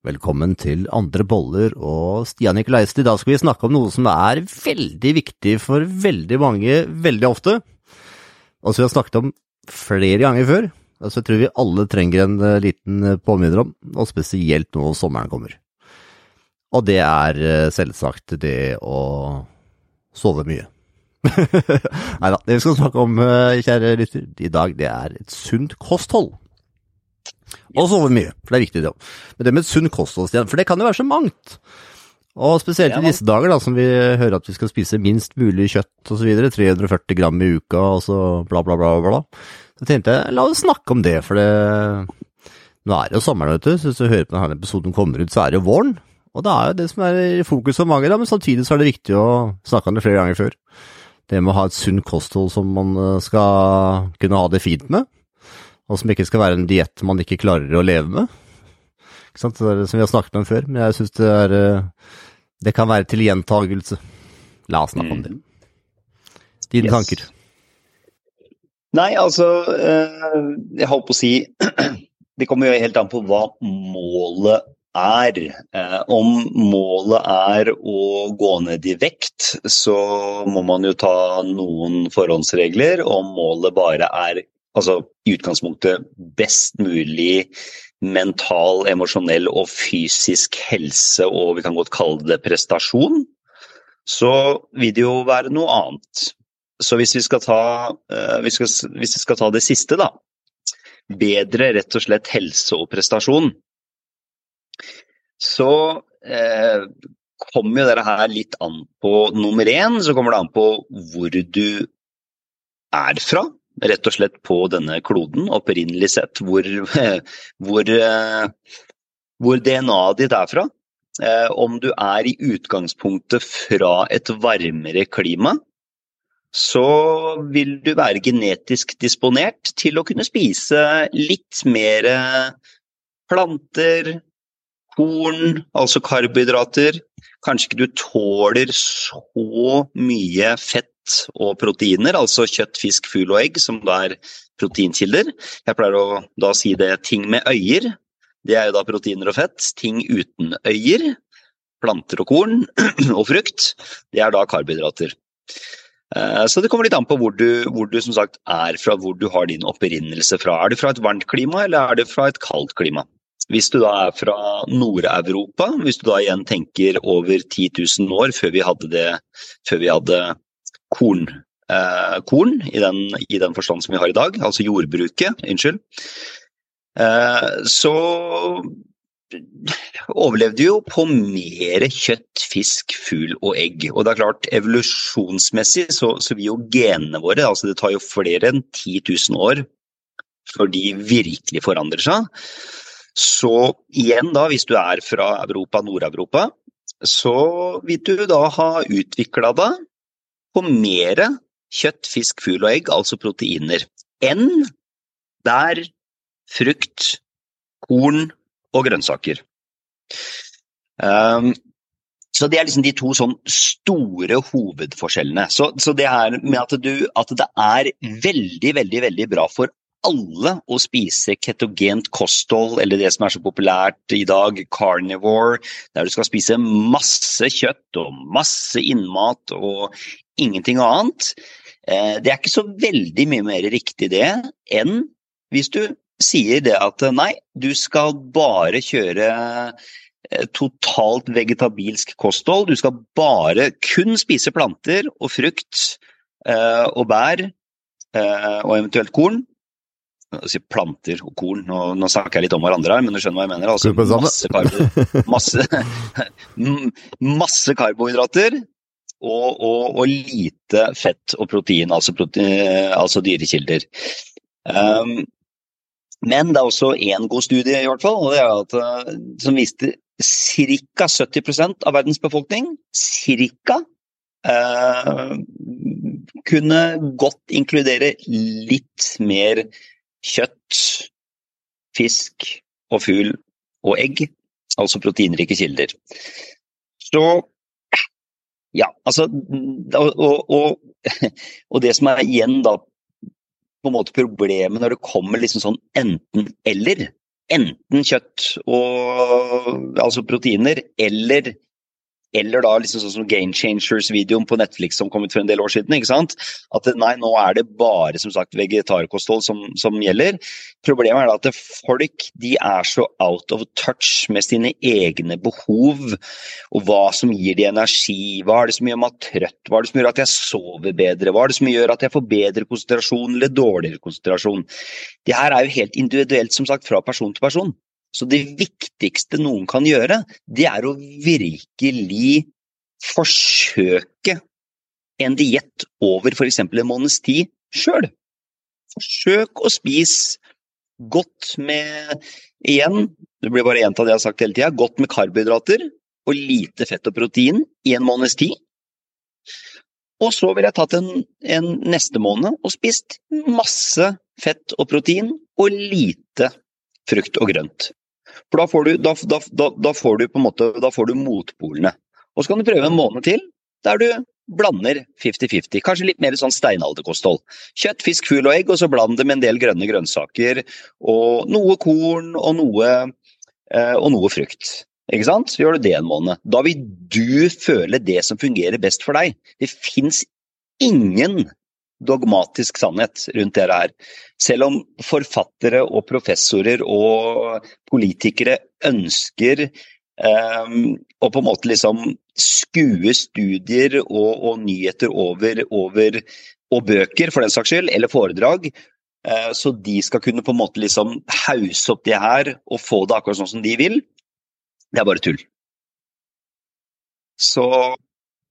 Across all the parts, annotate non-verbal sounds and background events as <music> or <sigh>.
Velkommen til Andre boller og Stian Nikolaisen. I dag skal vi snakke om noe som er veldig viktig for veldig mange veldig ofte, og som vi har snakket om flere ganger før. Så jeg tror vi alle trenger en eh, liten eh, påminner om, og spesielt nå sommeren kommer. Og det er eh, selvsagt det å sove mye. <laughs> Nei da, det vi skal snakke om, kjære lytter, i dag, det er et sunt kosthold. Og sove mye, for det er viktig det òg. Men det med sunn kosthold, Stian, for det kan jo være så mangt. Og spesielt i disse dager, da, som vi hører at vi skal spise minst mulig kjøtt osv. 340 gram i uka og så bla, bla, bla, bla. Så tenkte jeg, la oss snakke om det, for det Nå er det jo sommeren, vet du, så hvis du hører på denne episoden kommer ut, så er det jo våren. Og det er jo det som er i fokus for mange, da, men samtidig så er det viktig å snakke om det flere ganger før. Det med å ha et sunt kosthold som man eh, skal kunne ha det fint med og som ikke skal være en diett man ikke klarer å leve med. Ikke sant? Det det som vi har snakket om før, men jeg syns det er eh, Det kan være til gjentagelse. La oss snakke om det. Dine yes. tanker? Nei, altså eh, Jeg holdt på å si <clears throat> Det kommer jo helt an på hva målet er. Eh, om målet er å gå ned i vekt, så må man jo ta noen forhåndsregler. Om målet bare er altså i utgangspunktet best mulig mental, emosjonell og fysisk helse, og vi kan godt kalle det prestasjon, så vil det jo være noe annet. Så hvis vi skal ta, uh, hvis vi skal, hvis vi skal ta det siste, da. Bedre rett og slett helse og prestasjon. Så eh, kommer jo dette her litt an på nummer én, så kommer det an på hvor du er fra rett og slett på denne kloden, opprinnelig sett, hvor, <laughs> hvor, eh, hvor DNA-et ditt er fra. Eh, om du er i utgangspunktet fra et varmere klima, så vil du være genetisk disponert til å kunne spise litt mer planter, korn, altså karbohydrater. Kanskje ikke du tåler så mye fett og proteiner, altså kjøtt, fisk, fugl og egg, som da er proteinkilder. Jeg pleier å da si det ting med øyer. Det er jo da proteiner og fett. Ting uten øyer, planter og korn <clears throat> og frukt, det er da karbohydrater. Eh, så det kommer litt an på hvor du, hvor du, som sagt er fra, hvor du har din opprinnelse fra. Er du fra et varmt klima, eller er du fra et kaldt klima? Hvis du da er fra Nord-Europa, hvis du da igjen tenker over 10 000 år før vi hadde, det, før vi hadde korn, eh, korn i, den, i, den, forstand som vi har i dag, altså jordbruket, unnskyld, eh, så overlevde jo på mer kjøtt, fisk, fugl og egg. Og det er klart, evolusjonsmessig så, så vil jo genene våre, altså det tar jo flere enn 10 000 år før de virkelig forandrer seg. Så igjen da, hvis du er fra Europa, Nord-Europa, så vil du da ha utvikla deg på mer kjøtt, fisk, fugl og egg, altså proteiner, enn bær, frukt, korn og grønnsaker. Um, så Det er liksom de to sånn store hovedforskjellene. Så, så det her med at, du, at, det er veldig, veldig, veldig bra for alle å spise ketogent kosthold, eller det som er så populært i dag, carnivore, der du skal spise masse kjøtt og masse innmat og ingenting annet. Eh, det er ikke så veldig mye mer riktig det enn hvis du sier det at nei, du skal bare kjøre eh, totalt vegetabilsk kosthold. Du skal bare kun spise planter og frukt eh, og bær og eventuelt korn. Si planter og korn, nå, nå, snakker jeg litt om hverandre her, men du skjønner hva jeg mener. Altså masse, karbo, masse, <laughs> masse karbohydrater og, og, og, lite fett og protein, altså, protein, altså dyrekilder. Um, men det er også én god studie, i hvert fall, og det er at, eh, som viste ca. 70% av verdens befolkning cirka, uh, kunne godt inkludere litt mer kjøtt, fisk og fugl og egg, altså proteinrike kilder. Så ja, altså og, og, <laughs> og, det som er igjen da på en måte problemet når det kommer liksom sånn enten-eller, enten kjøtt og altså proteiner, eller eller da liksom sånn som Game Changers-videoen på Netflix som kom ut for en del år siden. ikke sant? At nei, nå er det bare som sagt vegetarkosthold som, som gjelder. Problemet er da at folk de er så out of touch med sine egne behov. Og hva som gir de energi. Hva er det som gjør meg trøtt? Hva er det som gjør at jeg sover bedre? Hva er det som gjør at jeg får bedre konsentrasjon eller dårligere konsentrasjon? Det her er jo helt individuelt som sagt fra person til person. Så det viktigste noen kan gjøre, det er å virkelig forsøke en diett over f.eks. en måneds tid sjøl. Forsøk å spise godt med Igjen, det blir bare gjentatt det jeg har sagt hele tida. Godt med karbohydrater og lite fett og protein i en måneds tid. Og så ville jeg tatt en, en neste måned og spist masse fett og protein og lite frukt og grønt. For da får du, da, da, da får du på en måte, da får du motpolene. Og så kan du prøve en måned til der du blander 50-50. Kanskje litt mer sånn steinalderkosthold. Kjøtt, fisk, fugl og egg, og så bland det med en del grønne grønnsaker. Og noe korn og noe, eh, og noe frukt. Ikke sant? Så gjør du det en måned. Da vil du føle det som fungerer best for deg. Det fins ingen dogmatisk sannhet rundt det her. Selv om forfattere og professorer og politikere ønsker um, på en måte liksom skue studier og, og nyheter over, over, og bøker, for den saks skyld, eller foredrag, uh, så de skal kunne på en måte liksom hause opp det her og få det akkurat sånn som de vil, det er bare tull. Så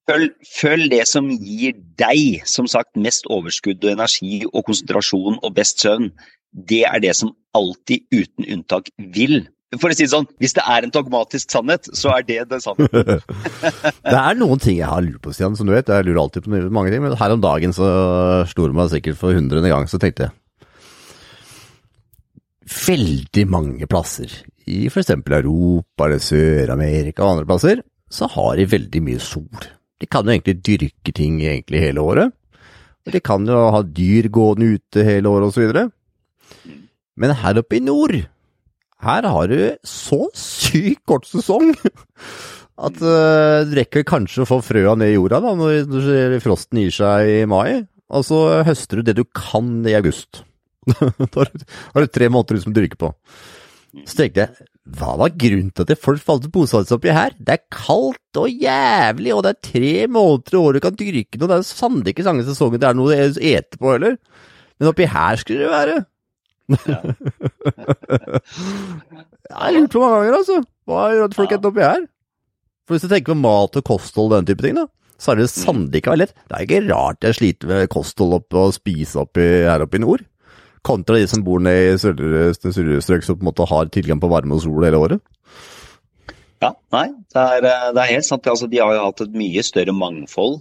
Følg, følg, det som gir deg som sagt mest overskudd og energi og konsentrasjon og best søvn. Det er det som alltid uten unntak vil. For å si det sånn, Hvis det er en dogmatisk sannhet, så er det den sannheten. <laughs> <laughs> det er noen ting jeg har lurt på, Stian. Som du vet, jeg lurer alltid på mange ting. Men her om dagen så slo det meg sikkert for hundrede gang, så tenkte jeg Veldig mange plasser, i f.eks. Europa eller Sør-Amerika og andre plasser, så har de veldig mye sol. De kan jo egentlig dyrke ting egentlig hele året. De kan jo ha dyr gående ute hele året osv. Men her oppe i nord, her har du så sykt kort sesong at uh, du rekker kanskje å få frøa ned i jorda da, når frosten gir seg i mai. Og så høster du det du kan i august. <laughs> da har du tre måneder som dyrker på. Så tenkte jeg, hva var grunnen til at folk valgte å bosette seg oppi her? Det er kaldt og jævlig, og det er tre måneder i året du kan dyrke noe. Det er sannelig ikke samme sesongen det er noe å ete på heller. Men oppi her skulle det være. Ja. <laughs> jeg har lurt på mange ganger, altså. Hva gjør at folk ender oppi her? For hvis du tenker på mat og kosthold og den type ting, da, så er det sannelig ikke lett. Det er ikke rart jeg sliter med kosthold opp og spise oppi her oppe i nord kontra de som bor ned i sørligere strøk som på en måte har tilgang på varme og sol hele året? Ja, nei, det er, eh, det er helt sant. Altså, de har jo hatt et mye større mangfold.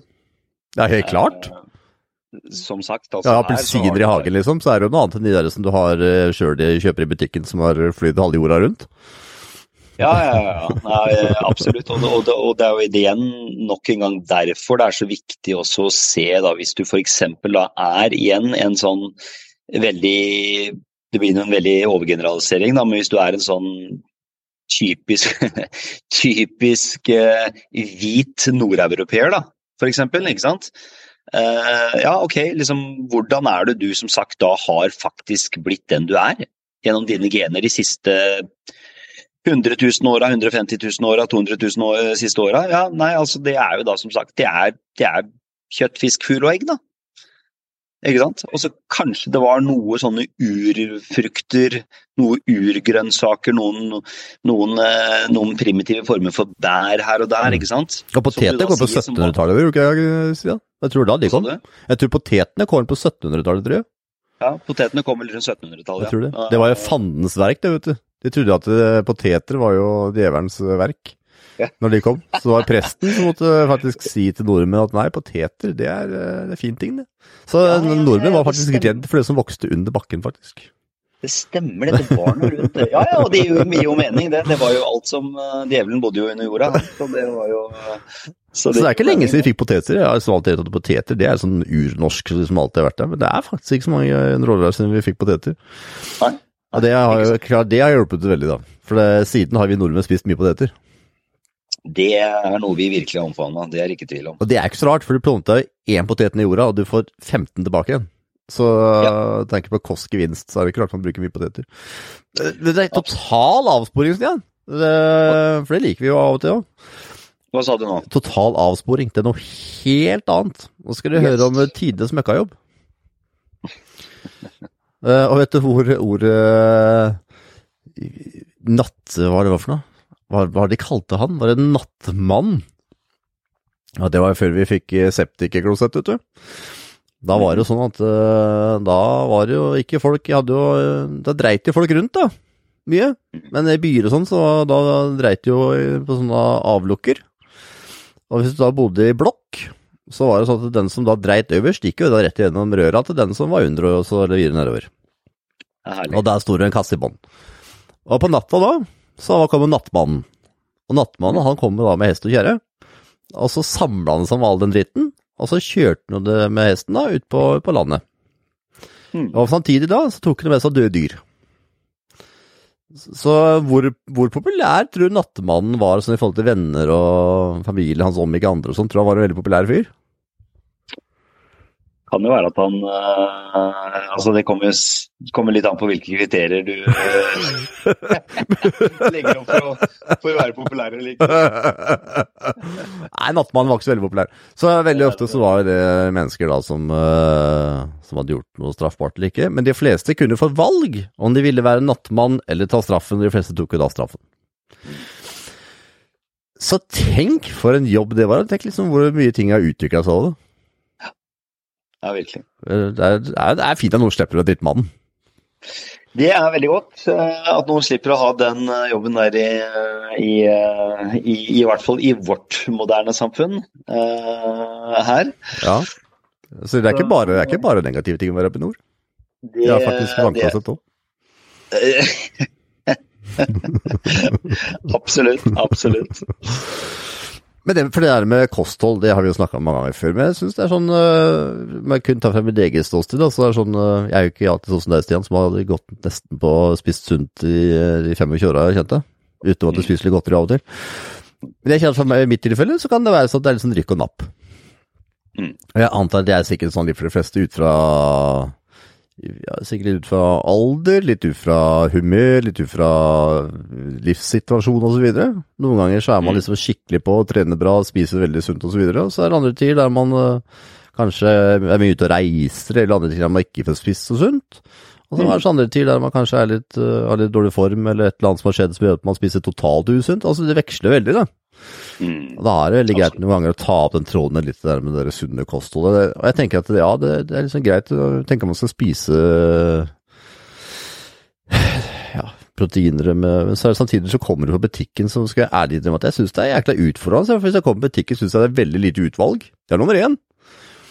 Det er helt klart. Eh, som sagt. Altså, ja, Appelsiner i hagen, liksom, så er det jo noe annet enn de der som du har sjøl de kjøper i butikken, som har flydd halve jorda rundt. Ja, ja, ja. Nei, absolutt. Og, og, og, det er jo igjen nok en gang derfor det er så viktig også å se, da, hvis du f.eks. er igjen en sånn veldig Det blir en veldig overgeneralisering, da, men hvis du er en sånn typisk, <laughs> typisk uh, hvit nordeuropeer, da, for eksempel, ikke sant. Uh, ja, ok, liksom, hvordan er det du som sagt da har faktisk blitt den du er? Gjennom dine gener de siste 100 000 åra, 150 000 åra, 200 000 år, siste åra? Ja, nei, altså det er jo da som sagt Det er, det er kjøtt, fisk, fugl og egg, da. Ikke sant? Og så kanskje det var noe sånne urfrukter, noe urgrønnsaker, noen, noen, eh, noen, primitive former for bær her og der, ikke sant? Og poteter kom på 1700-tallet, gjorde ikke jeg, Stian? Jeg tror da de kom. Jeg tror potetene kom på 1700-tallet, tror jeg. Ja, potetene kom vel rundt 1700-tallet. Jeg tror det. Det var jo fandens verk, det, vet du. De trodde at eh, poteter var jo djevelens verk ja. <laughs> når de kom. Så det var presten som måtte faktisk si til nordmenn at nei, poteter, det er, eh, det er fin ting, det. Så ja, ja, nordmenn var faktisk redd for det som vokste under bakken, faktisk. Det stemmer, det. Det var noe rundt det. Ja ja, og det gir jo mening, det. Det var jo alt som uh, Djevelen bodde jo under jorda. <laughs> Så det var jo uh, så, det, så, det, er ikke lenge siden vi fikk poteter. Jeg har alltid hatt at poteter det er sånn urnorsk som alltid har vært der. Men det er faktisk ikke så mange roller siden vi fikk poteter. Nei. Og det har, jo, klart, det har hjulpet veldig, da. For det, siden har vi nordmenn spist mye poteter. Det er noe vi virkelig har omfavna, det er ikke tvil om. Og det er ikke så rart, for du planta én potet ned i jorda, og du får 15 tilbake igjen. Så ja. tenker på kost-gevinst, så er det ikke rart man bruker mye poteter. Det, er total avsporing, Stian. For det liker vi jo av og til òg. Hva sa du nå? Total avsporing. Det er noe helt annet. Nå skal du yes. høre om tidenes møkkajobb. uh, og vet du hvor ordet uh, Natt... Hva det var for noe? Hva var det de kalte han? Var det nattmann? Ja, det var før vi fikk eh, septikerklosett, vet du. Da var det jo sånn at uh, da var det jo ikke folk jo, Da dreit jo folk rundt, da. Mye. Men i byer og sånn, så da dreit jo på sånne avlukker. Og hvis du da bodde i blokk, så var det sånn at den som da dreit øverst, gikk jo da rett gjennom røra til den som var under og så videre nedover. Og der sto det en kasse i bånn. Og på natta da, så kom nattmannen. Og nattmannen han kommer da med hest og kjerre, og så samla han sammen all den dritten, og så kjørte han det med hesten da ut på, på landet. Mm. Og samtidig da så tok han med seg døde dyr. Så hvor, hvor, populær tror du Nattemannen var sånn i forhold til venner og familie hans, om ikke andre og sånn? Tror du han var en veldig populær fyr? Kan jo være at han uh, Altså, det kommer, kommer, litt an på hvilke kriterier du uh, <laughs> legger opp for å, for å, være populær eller ikke. <laughs> Nei, Nattmannen var ikke så veldig populær. Så veldig ofte så var det mennesker da som, uh, som hadde gjort noe straffbart eller ikke. Men de fleste kunne få valg om de ville være nattmann eller ta straffen. De fleste tok jo da straffen. Så tenk for en jobb det var. Tenk liksom hvor mye ting har utvikla seg av det. Ja, virkelig. Eh, det er, det er fint at noen slipper å dritte mannen. Det er veldig godt eh, at noen slipper å ha den eh, jobben der i, i, i, i hvert fall i vårt moderne samfunn uh, her. Ja, så det er ikke bare, er ikke bare negative ting å være oppe i nord? Det, det er faktisk vannkastet òg. absolutt, absolutt. <laughs> Men det, for det der med kosthold, det har vi jo snakka om mange ganger før. Men jeg syns det er sånn uh, Man kunne ta frem mitt eget ståsted. Så det er sånn, uh, jeg er jo ikke alltid sånn som deg, Stian, som har gått nesten på spist sunt i de 25 åra jeg kjente. Uten at du spiser litt godteri av og til. Men jeg kjenner for i mitt tilfelle så kan det være sånn at det er litt sånn rykk og napp. Mm. Og jeg antar at det er sikkert sånn litt for de fleste ut fra ja, sikkert litt ut fra alder, litt ut fra humør, litt ut fra livssituasjon osv. Noen ganger så er man mm. liksom skikkelig på, trener bra, spiser veldig sunt osv. Og, så og så er det andre tider der man uh, kanskje er mye ute og reiser, eller andre tider der man ikke får spist så sunt. Og så er det andre tider der man kanskje er litt, uh, har litt dårlig form, eller et eller annet som har skjedd som gjør at man spiser totalt usunt. Altså det veksler veldig, da. Mm. Da er det veldig greit noen ganger å ta opp den tråden litt der med det sunne kostholdet. Og jeg tenker at ja, det, det er liksom greit å tenke om man skal spise ja, proteiner med Men så samtidig så kommer du på butikken, så skal jeg ærlig innrømme at jeg syns det er jækla utfordrende. For hvis jeg kommer på butikken, syns jeg det er veldig lite utvalg. Det er nummer én.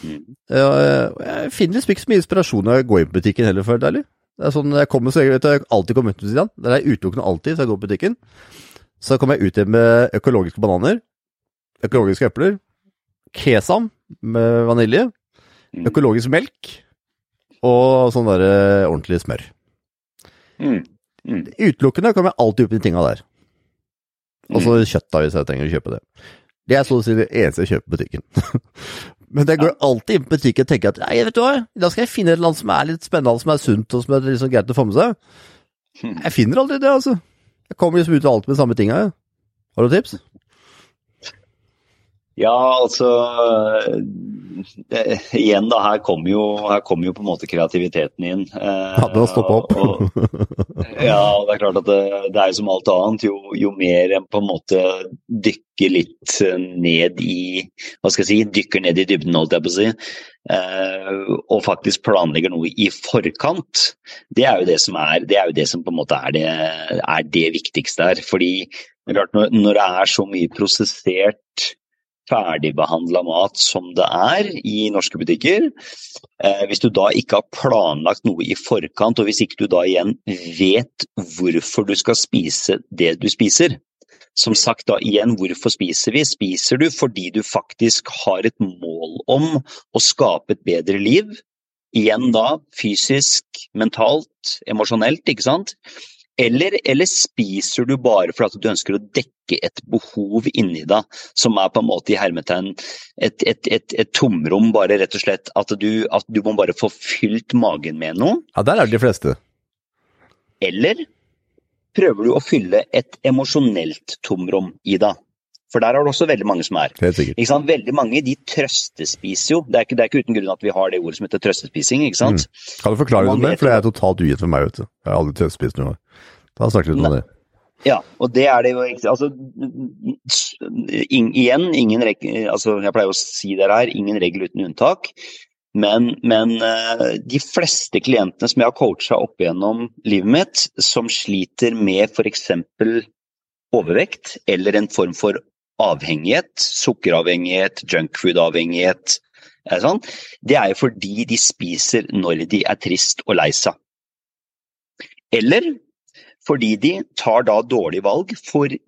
Mm. Jeg finner liksom ikke så mye inspirasjon når jeg går inn på butikken heller, for det er ærlig. Det er sånn, jeg kommer så jeg vet jeg alltid kommer ut til siden. Det er utelukkende alltid så jeg går på butikken. Så kom jeg ut igjen med økologiske bananer, økologiske epler, kesam med vanilje, mm. økologisk melk og sånn derre ordentlig smør. Mm. Mm. Utelukkende kommer jeg alltid opp i de tinga der. Og så mm. kjøtt, da, hvis jeg trenger å kjøpe det. Det er så å si det eneste jeg kjøper på butikken. <laughs> Men jeg går alltid inn på butikken og tenker at nei, vet du hva, da skal jeg finne et eller annet som er litt spennende, som er sunt og som er liksom greit å få med seg. Hmm. Jeg finner aldri det, altså. Jeg kommer liksom ut av alt med samme tinga, jeg. Har du tips? Ja, altså det, Igjen, da. Her kommer, jo, kom jo på en måte kreativiteten inn. Eh, ja, det har stoppa opp. og, ja, det er klart at det, det er jo som alt annet. Jo, jo, mer en på en måte dykker litt ned i Hva skal jeg si? Dykker ned i dybden, holdt jeg på å si. Eh, og faktisk planlegger noe i forkant. Det er jo det som er det, er jo det som på en måte er det, er det viktigste her. Fordi det er klart, når, når det er så mye prosessert ferdigbehandla mat som det er i norske butikker. Eh, hvis du da ikke har planlagt noe i forkant, og hvis ikke du da igjen vet hvorfor du skal spise det du spiser. Som sagt da igjen, hvorfor spiser vi? Spiser du fordi du faktisk har et mål om å skape et bedre liv? igjen da fysisk, mentalt, emosjonelt, ikke sant? Eller, eller, spiser du bare fordi du ønsker å dekke et behov inni deg, som er på en måte i hermetegn et, et, et, et tomrom, bare rett og slett at du, at du, må bare få fylt magen med noe? Ja, der er det de fleste. Eller prøver du å fylle et emosjonelt tomrom i deg? For der er det også veldig mange som er. Veldig mange de trøstespiser jo. Det er, ikke, det er ikke uten grunn at vi har det ordet som heter trøstespising. ikke sant? Mm. Kan du forklare litt om det? For det er totalt ugitt for meg. vet du. Jeg har aldri trøstespist noe. Da snakker vi litt om det. Ja, og det er det jo Altså, in, igjen, ingen regel altså, Jeg pleier å si det her, ingen regel uten unntak. Men, men uh, de fleste klientene som jeg har coacha opp gjennom livet mitt, som sliter med f.eks. overvekt eller en form for avhengighet, sukkeravhengighet, junkfood-avhengighet, sånn, det er jo fordi de spiser når de er trist og lei seg. Eller fordi de tar da dårlige valg fordi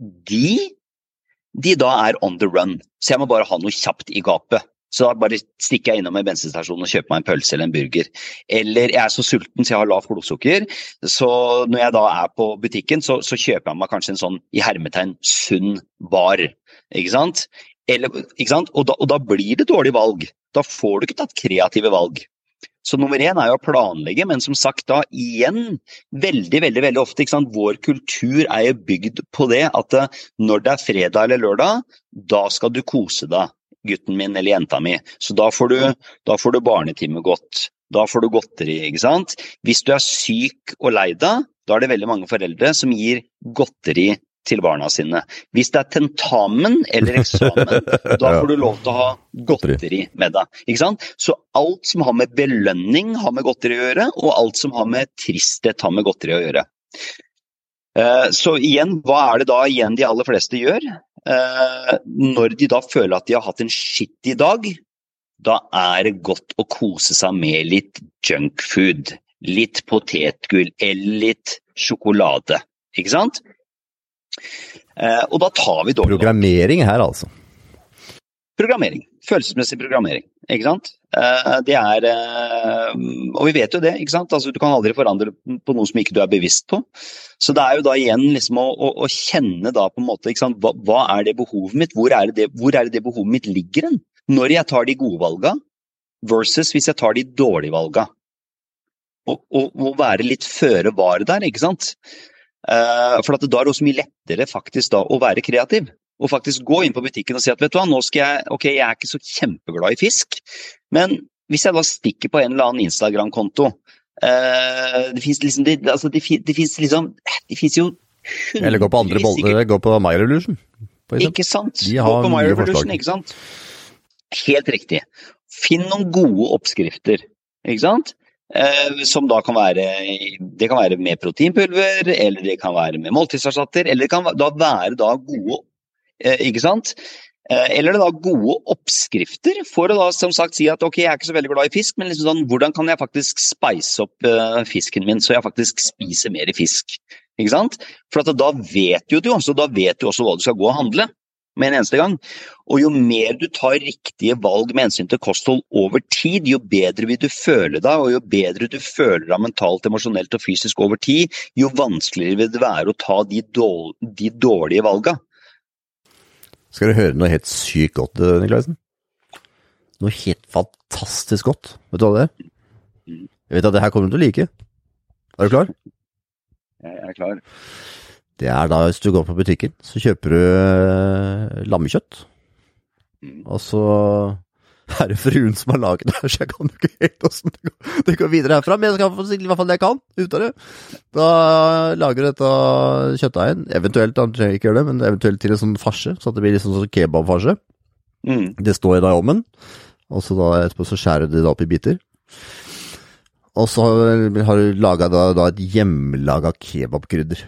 de da er on the run. Så jeg må bare ha noe kjapt i gapet. Så da bare stikker jeg innom en bensinstasjon og kjøper meg en pølse eller en burger. Eller jeg er så sulten så jeg har lavt blodsukker, så når jeg da er på butikken, så, så kjøper jeg meg kanskje en sånn i hermetegn sunn bar. Ikke sant? Eller, ikke sant? Og, da, og da blir det dårlig valg. Da får du ikke tatt kreative valg. Så nummer én er jo å planlegge, men som sagt da igjen, veldig veldig, veldig ofte, ikke sant? vår kultur er jo bygd på det at når det er fredag eller lørdag, da skal du kose deg gutten min eller jenta mi. Så da får du, da får du barnetime godt. Da får du godteri, ikke sant. Hvis du er syk og lei deg, da er det veldig mange foreldre som gir godteri til barna sine. Hvis det er tentamen eller eksamen, <laughs> da får du lov til å ha godteri med deg. Ikke sant? Så alt som har med belønning har med godteri å gjøre, og alt som har med tristhet har med godteri å gjøre. Eh, så igjen, hva er det da igjen de aller fleste gjør? Eh, når de da føler at de har hatt en skittig dag, da er det godt å kose seg med litt junkfood. Litt potetgull eller litt sjokolade. Ikke sant? Eh, og da tar vi dårlig Programmering her, altså. Programmering. Følelsesmessig programmering. Ikke sant. Eh, det er Og vi vet jo det, ikke sant. Altså, du kan aldri forandre på noe som ikke du er bevisst på. Så det er jo da igjen liksom å, å, å kjenne da på en måte ikke sant? Hva, hva er det behovet mitt? Hvor er det det, hvor er det, det behovet mitt ligger hen? Når jeg tar de gode valga, versus hvis jeg tar de dårlige valga. Og, og, og være litt føre var der, ikke sant. Uh, for da er det også mye lettere faktisk da å være kreativ. Og faktisk gå inn på butikken og si at vet du hva, nå skal jeg Ok, jeg er ikke så kjempeglad i fisk, men hvis jeg da stikker på en eller annen Instagram-konto uh, Det fins liksom det, altså, det, det fins liksom Det fins jo hundrevis Eller gå på andre boller, gå på My Revolution. Ikke sant. Gå på My Revolution, ikke sant. Helt riktig. Finn noen gode oppskrifter, ikke sant. Eh, som da kan være Det kan være med proteinpulver, eller det kan være med måltidserstatter, eller det kan da være da gode eh, Ikke sant? Eh, eller det da gode oppskrifter for å da som sagt si at ok, jeg er ikke så veldig glad i fisk, men liksom sånn, hvordan kan jeg faktisk spice opp fisken min så jeg faktisk spiser mer fisk? Ikke sant? For da vet jo du også, da vet du også hva du skal gå og handle med en eneste gang. Og jo mer du tar riktige valg med hensyn til kosthold over tid, jo bedre vil du føle deg, og jo bedre du føler deg mentalt, emosjonelt og fysisk over tid, jo vanskeligere vil det være å ta de, dårlige, de dårlige valga. Skal du høre noe helt sykt godt, Niklaisen? Noe helt fantastisk godt. Vet du hva det er? Jeg vet at det her kommer du til å like. Er du klar? Jeg er klar. Det er da hvis du går på butikken, så kjøper du uh, lammekjøtt. Mm. Og så er det fruen som har laget det her, <laughs> så jeg kan jo ikke helt åssen det, det, går videre herfra. Men jeg skal i hvert fall det jeg kan ut av det. Da lager du dette kjøttdeigen, eventuelt, han trenger ikke gjøre det, men eventuelt til en sånn farse, så det blir litt sånn kebabfarse. Mm. Det står da i ovnen, og så da etterpå så skjærer du det opp i biter. Og så har du laga da, da et hjemmelaga kebabkrydder.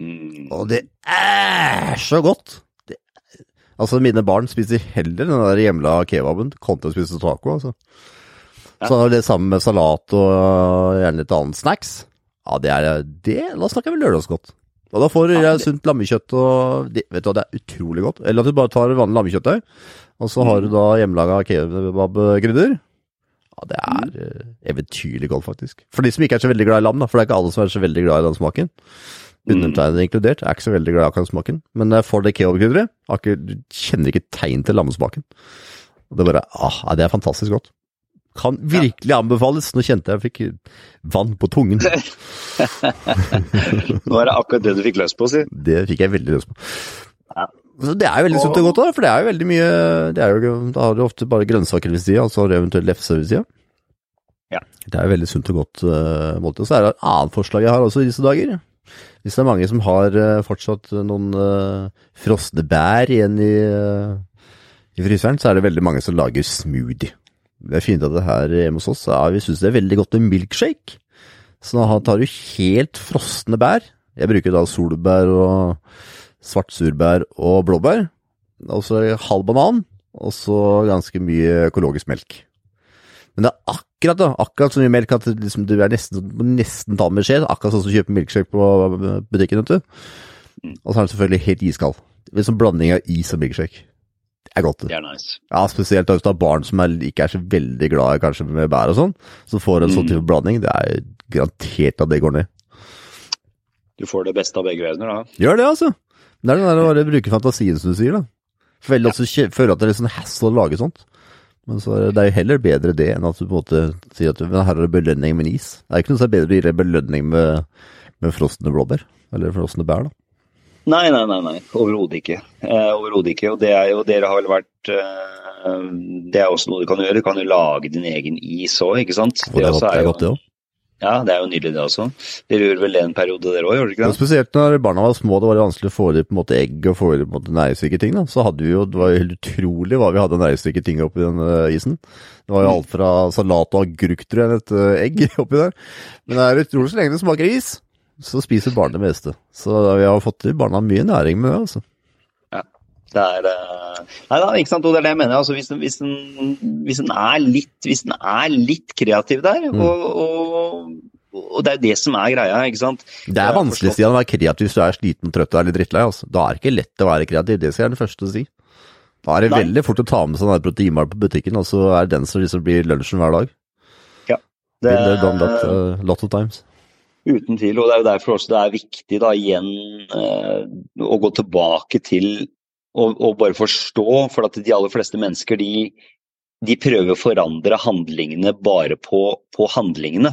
Mm. Og det er så godt! Det, altså, mine barn spiser heller den der hjemla kebaben kontra å spise taco, altså. Ja. Så det sammen med salat og gjerne litt annet snacks. Ja, det er det. Da snakker vi lørdagsgodt. Og da får du ja, sunt lammekjøtt og det, Vet du hva, det er utrolig godt. Eller at du bare tar vanlig lammekjøttdeig, og så har du da hjemmelaga kebabkrydder. Ja, det er mm. eventyrlig godt, faktisk. For de som ikke er så veldig glad i lam, da, for det er ikke alle som er så veldig glad i den smaken. Undertegnede inkludert, er ikke så veldig glad i akkurat smaken. Men for det keobkrydderet. Du kjenner ikke tegn til lammesmaken. Det bare ah, det er fantastisk godt. Kan virkelig anbefales. Nå kjente jeg jeg fikk vann på tungen. <laughs> Nå er det akkurat det du fikk løs på, si. Det fikk jeg veldig løs på. Ja. Så det er jo veldig sunt og godt, da, for det er jo veldig mye det er jo, Da har du ofte bare grønnsaker ved sida, og så har du eventuelt lefse ved sida. Ja. Det er jo veldig sunt og godt uh, måltid. Så er det et annet forslag jeg har også i disse dager. Hvis det er mange som har uh, fortsatt noen uh, frosne bær igjen i, i fryseren, så er det veldig mange som lager smoothie. Det er fint at det her hjemme hos oss ja, vi syns det er veldig godt med milkshake. Så da tar du helt frosne bær. Jeg bruker da solbær og svartsurbær og blåbær. Og så halv banan, og så ganske mye økologisk melk. Men det er akkurat da, akkurat så mye melk at liksom, du er nesten, nesten tar med skje. Akkurat sånn som du kjøper milkshake på butikken, vet du. Og så er den selvfølgelig helt iskald. Sånn blanding av is og milkshake. Det er godt. Det er nice. Ja, spesielt hvis du har barn som er, ikke er så veldig glad kanskje med bær og sånn. Så får en sånn type blanding. Det er garantert at det går ned. Du får det beste av begge verdener, da. Gjør det, altså. Det er det der å bare bruke fantasien, som du sier, da. Veldig ja. føler at det er litt sånn hassle å lage sånt. Men så er det jo heller bedre det enn at du på en måte sier at her er det belønning med is. Det er ikke noe som er bedre å gi belønning med, med frosne blåbær. Eller frosne bær, da. Nei, nei, nei. nei. Overhodet ikke. Eh, Overhodet ikke. Og det er jo, dere har vel vært eh, Det er også noe du kan gjøre. Du kan jo lage din egen is òg, ikke sant. Og det, er godt, det er godt, det òg. Ja, det er jo nydelig det også. Dere gjorde vel det en periode dere òg, gjorde dere ikke det? Ja, spesielt når barna var små, det var vanskelig å få i på en måte egg og få i på en måte næringsrike ting. da. Så hadde vi jo, Det var jo helt utrolig hva vi hadde næringsrike ting oppi den uh, isen. Det var jo alt fra salat og agurk, til et uh, egg <laughs> oppi der. Men det er utrolig så lenge det smaker is, så spiser barn det meste. Så vi har fått i barna mye næring med det, altså. Det er uh... Nei da, ikke sant. Og det er det jeg mener. Altså, hvis, den, hvis, den, hvis, den er litt, hvis den er litt kreativ der, mm. og, og, og, det er jo det som er greia, ikke sant. Det er vanskelig å være kreativ hvis du er sliten, trøtt og er litt drittlei. Altså. Da er det ikke lett å være kreativ, det skal jeg være den første til å si. Da er det Nei. veldig fort å ta med den proteinbar på butikken, og så er det den som liksom blir lunsjen hver dag. Ja. Det, done that uh, lot of times. Uten tvil, og det er jo derfor også det er viktig da igjen uh, å gå tilbake til og, og, bare forstå, for at de aller fleste mennesker de, de prøver å forandre handlingene bare på, på, handlingene.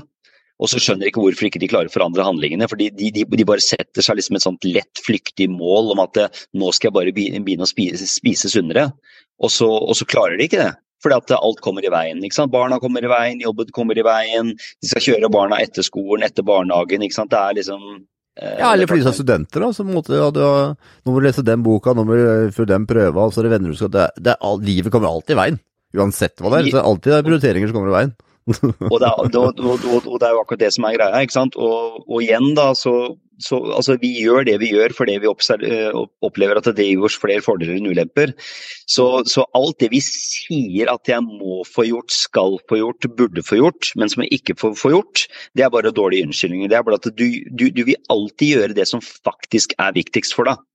Og så skjønner de ikke hvorfor ikke de klarer å forandre handlingene. for de, de, de, bare setter seg liksom et sånt lett, flyktig mål om at nå skal jeg bare begynne å spise, spise sunnere. Og så, og så, klarer de ikke det. Fordi at alt kommer i veien. ikke sant? Barna kommer i veien, jobben kommer i veien. De skal kjøre barna etter skolen, etter barnehagen. ikke sant? Det er liksom Eh, ja, eller fordi du er studenter, da. Så måtte, ja, du har, nå må du lese den boka, nå må du føre den prøva, og så er det venner du skal det, det Livet kommer alltid i veien. Uansett hva det er. Så det er alltid prioriteringer som kommer i veien. og, det er, og, og, og, det er, jo akkurat det som er greia. ikke sant? Og, igjen, da, så så, altså, vi gjør det vi gjør fordi vi eh, opplever at det gir oss flere fordeler enn ulemper. Så, så, alt det vi sier at jeg må få gjort, skal få gjort, burde få gjort, men som jeg ikke får få gjort, det er bare dårlige unnskyldninger. Det er bare at du, du, du vil alltid gjøre det som faktisk er viktigst for deg.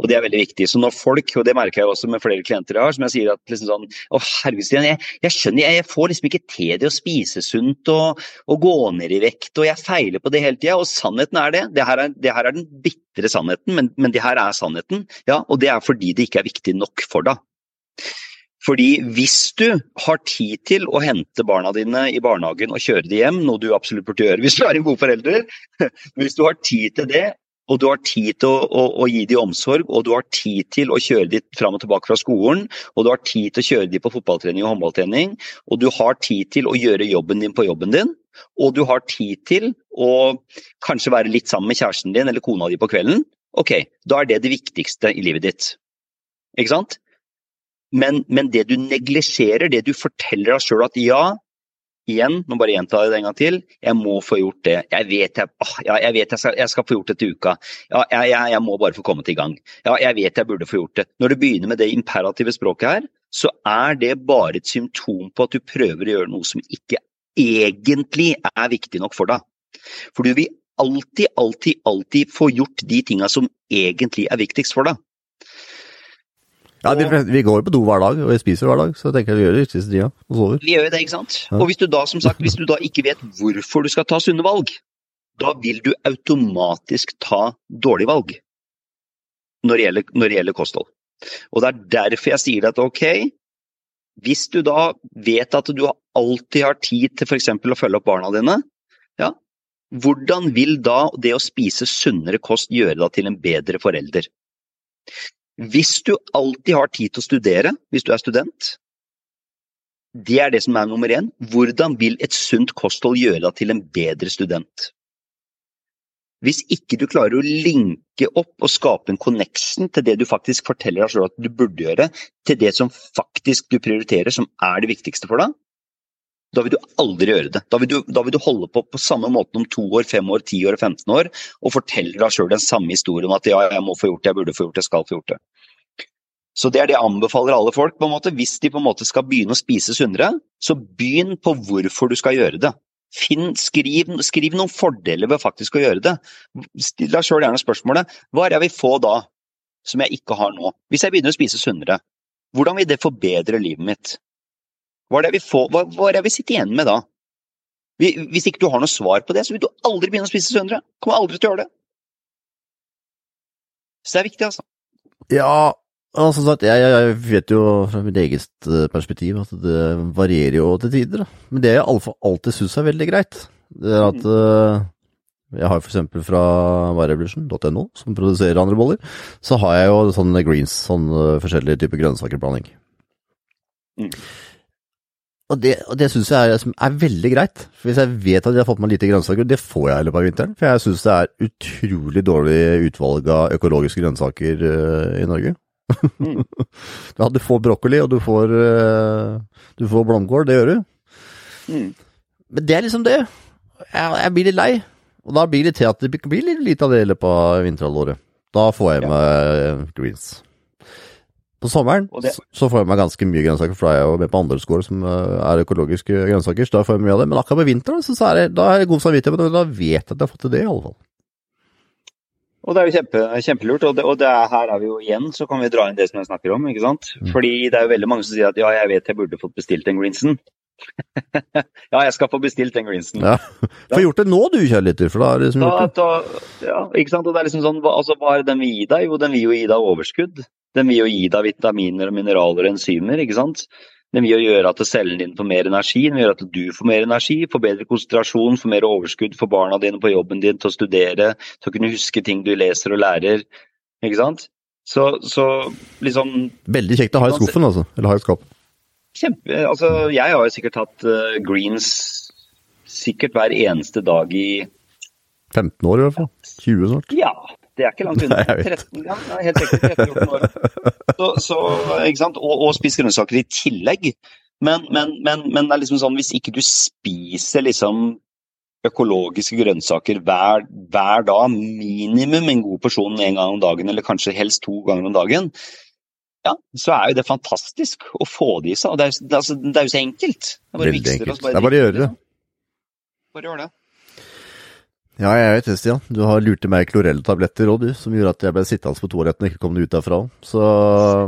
Og det er veldig viktig. Så når folk, og det merker jeg også med flere klienter jeg har, som jeg sier at liksom sånn Å, herregud, jeg, jeg, skjønner, jeg, jeg, får liksom ikke til det å spise sunt og, og gå ned i vekt, og jeg feiler på det hele tida. Og sannheten er det. Det her er, det her er den bitre sannheten, men, men det her er sannheten. Ja, og det er fordi det ikke er viktig nok for deg. Fordi hvis du har tid til å hente barna dine i barnehagen og kjøre dem hjem, noe du absolutt burde gjøre hvis du er en god forelder, <laughs> hvis du har tid til det, og du har tid til å, å, å, gi dem omsorg, og du har tid til å kjøre dem fram og tilbake fra skolen, og du har tid til å kjøre dem på fotballtrening og håndballtrening, og du har tid til å gjøre jobben din på jobben din, og du har tid til å kanskje være litt sammen med kjæresten din eller kona di på kvelden, ok, da er det det viktigste i livet ditt. Ikke sant? Men, men det du neglisjerer, det du forteller deg sjøl at ja, igjen, nå bare gjentar jeg det en gang til, jeg må få gjort det. Jeg vet jeg, åh, ja, jeg, vet jeg, skal, jeg skal få gjort det til uka. Ja, jeg, jeg, må bare få komme til i gang. Ja, jeg vet jeg burde få gjort det. Når du begynner med det imperative språket her, så er det bare et symptom på at du prøver å gjøre noe som ikke egentlig er viktig nok for deg. For du vil alltid, alltid, alltid få gjort de tinga som egentlig er viktigst for deg. Ja, vi, vi går på do hver dag, og jeg spiser hver dag, så jeg tenker vi gjør det riktigste tida og sover. Vi gjør det, ikke sant. Og hvis du da som sagt, hvis du da ikke vet hvorfor du skal ta sunne valg, da vil du automatisk ta dårlige valg når det gjelder, når det gjelder kosthold. Og det er derfor jeg sier at ok, hvis du da vet at du alltid har tid til f.eks. å følge opp barna dine, ja, hvordan vil da det å spise sunnere kost gjøre deg til en bedre forelder? Hvis du alltid har tid til å studere, hvis du er student, det er det som er nummer én. Hvordan vil et sunt kosthold gjøre deg til en bedre student? Hvis ikke du klarer å linke opp og skape en connection til det du faktisk forteller deg selv at du burde gjøre, til det som faktisk du prioriterer, som er det viktigste for deg, da vil du aldri gjøre det. Da vil du, da vil du holde på på samme måte om to år, fem år, ti år, 15 år og fortelle deg sjøl den samme historien om at ja, jeg må få gjort det, jeg burde få gjort det, jeg skal få gjort det. Så det er det jeg anbefaler alle folk. på en måte. Hvis de på en måte skal begynne å spise sunnere, så begynn på hvorfor du skal gjøre det. Finn, skriv, skriv, noen fordeler ved faktisk å gjøre det. Still deg sjøl gjerne spørsmålet hva er det jeg vil få da, som jeg ikke har nå? Hvis jeg begynner å spise sunnere, hvordan vil det forbedre livet mitt? Hva er det vi, får, hva, hva er det vi sitter igjen med da? Hvis ikke du har noe svar på det, så vil du aldri begynne å spise sunnere. Kommer aldri til å gjøre det. Så det er viktig, altså. Ja, altså sagt, jeg, jeg, vet jo fra mitt eget eh, perspektiv at det varierer jo til tider. Da. Men det jeg alltid syns er veldig greit, det er at uh, jeg har for eksempel fra varerevolution.no, som produserer andre boller, så har jeg jo sånne greens, sånne forskjellige typer grønnsakerblanding. Mm. Og det, og det syns jeg er, er, veldig greit. For Hvis jeg vet at jeg har fått meg lite grønnsaker, det får jeg i løpet av vinteren. For jeg syns det er utrolig dårlig utvalg av økologiske grønnsaker uh, i Norge. Mm. <laughs> ja, du får brokkoli, og du får, uh, du får blomkål, det gjør du. Mm. Men det er liksom det. Jeg, jeg, blir litt lei. Og da blir det til at det blir litt lite av det i løpet av vinterhalvåret. Da får jeg ja. meg greens. På sommeren det, så får jeg meg ganske mye grønnsaker, for da er jeg jo med på andre skoler som eh, er økologiske grønnsaker, så da får jeg mye av det. Men akkurat på vinteren så, er det, da er det god samvittighet, men da vet jeg at jeg har fått til det, i alle fall. Og det er jo kjempe, kjempelurt, og, det, og det er, her er vi jo igjen, så kan vi dra inn det som jeg snakker om, ikke sant. Mm. Fordi det er jo veldig mange som sier at ja, jeg vet jeg burde fått bestilt en Greenson. <laughs> ja, jeg skal få bestilt den Greenson. Ja. <laughs> Få gjort det nå du, kjærligheter. for da er det liksom gjort det. Ja, ikke sant. Og det er liksom sånn, altså hva er den vil gi deg? Jo, den vil jo gi deg overskudd. Den vil jo gi deg vitaminer og mineraler og enzymer, ikke sant. Den vil jo gjøre at cellen din får mer energi, den vil gjøre at du får mer energi, får bedre konsentrasjon, får mer overskudd for barna dine på jobben din til å studere, til å kunne huske ting du leser og lærer, ikke sant. Så, så liksom Veldig kjekt å ha i skuffen, altså. Eller ha i skapet. Kjempe, altså jeg har jo sikkert hatt uh, greens sikkert hver eneste dag i 15 år i hvert fall. 20 snart. Ja, det er ikke langt unna. 13, ja, helt sikkert 13-14 år. Så, så, ikke sant? Og, og spise grønnsaker i tillegg. Men, men, men, men, det er liksom sånn, hvis ikke du spiser liksom økologiske grønnsaker hver, hver, dag, minimum en god porsjon en gang om dagen, eller kanskje helst to ganger om dagen, ja, så er jo det fantastisk å få det i seg. Og det er, det, altså, det er jo så enkelt. Det er bare, Veldig enkelt. Det er bare å gjøre det. Bare gjør det. Ja, jeg vet det, Stian. Du har lurt meg klorelltabletter òg, du, som gjorde at jeg ble sittende på toaletten og ikke kom ut derfra. Så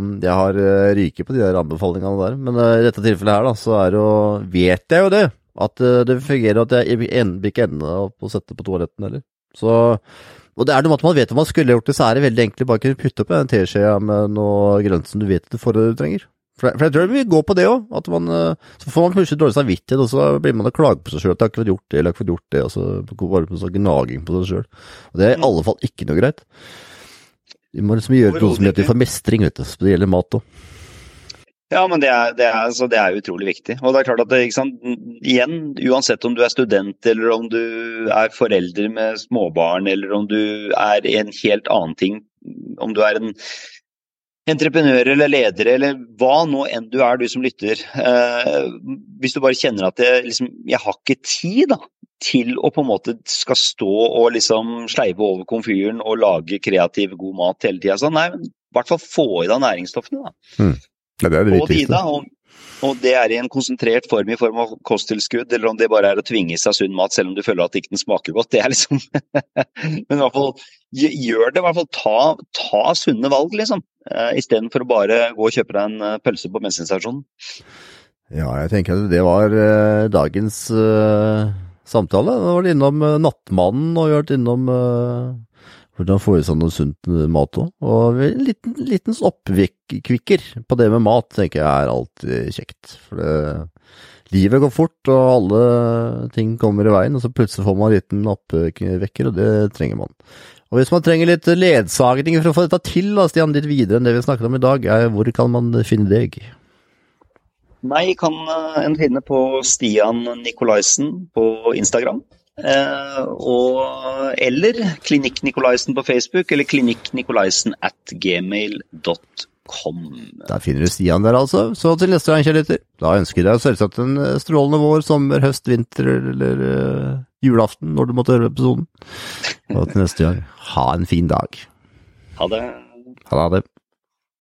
um, jeg har uh, ryket på de der anbefalingene der. Men uh, i dette tilfellet her, da, så er jo Vet jeg jo det! At uh, det fungerer, at jeg blir ikke ende opp å sette på toaletten heller. Så og det er noe med at man vet om man skulle gjort det, så er det veldig enkelt bare kunne putte opp en teskje med noe grønt som du vet du får det du trenger. For, for jeg tror vi går på det òg. Eh, så får man plutselig dårlig samvittighet, og så blir man og klager på seg sjøl at 'jeg har ikke fått gjort det', eller 'jeg har ikke fått gjort det', og så bare på sånn gnaging på seg sjøl. Og det er i mm. alle fall ikke noe greit. Vi må liksom gjøre noe som gjør at vi får mestring, vet du. Så det gjelder mat òg. Ja, men det er, det, er, altså, det er, utrolig viktig. Og det er klart at det, igjen, uansett om du er student eller om du er forelder med småbarn eller om du er en helt annen ting, om du er en entreprenører eller ledere eller hva nå enn du er, du som lytter. Eh, hvis du bare kjenner at jeg, liksom, jeg har ikke tid da, til å på en måte skal stå og liksom sleive over komfyren og lage kreativ, god mat hele tida. Så nei, i hvert fall få i deg næringsstoffene. da. Mm. Det er det viktigste. Og det er i en konsentrert form i form av kosttilskudd, eller om det bare er å tvinge seg sunn mat selv om du føler at ikke smaker godt. Det er liksom <laughs> Men i hvert fall gjør det. I hvert fall ta, ta sunne valg, liksom. Uh, Istedenfor å bare gå og kjøpe deg en uh, pølse på bensinstasjonen. Ja, jeg tenker at det var uh, dagens samtale. Nå var det innom Nattmannen, og vi har vært innom hvordan får i seg noe sunt mat òg. Og en liten, liten oppkvikker på det med mat tenker jeg er alltid kjekt. For det, livet går fort, og alle ting kommer i veien, og så plutselig får man en liten oppvekker, og det trenger man. Og hvis man trenger litt ledsagning for å få dette til, da, Stian, litt videre enn det vi snakket om i dag, er, hvor kan man finne deg? Meg kan eh, en finne på Stian Nikolaisen på Instagram. Eh, og, eller Klinikk Nikolaisen på Facebook, eller klinikknikolaisen at gmail.com. Der finner du Stian der, altså. Så til neste gang, kjærligheter. Da ønsker jeg deg selvsagt en eh, strålende vår, sommer, høst, vinter eller uh, julaften, når du måtte høre episoden. Og til neste gang, ha en fin dag. Ha det. Ha det.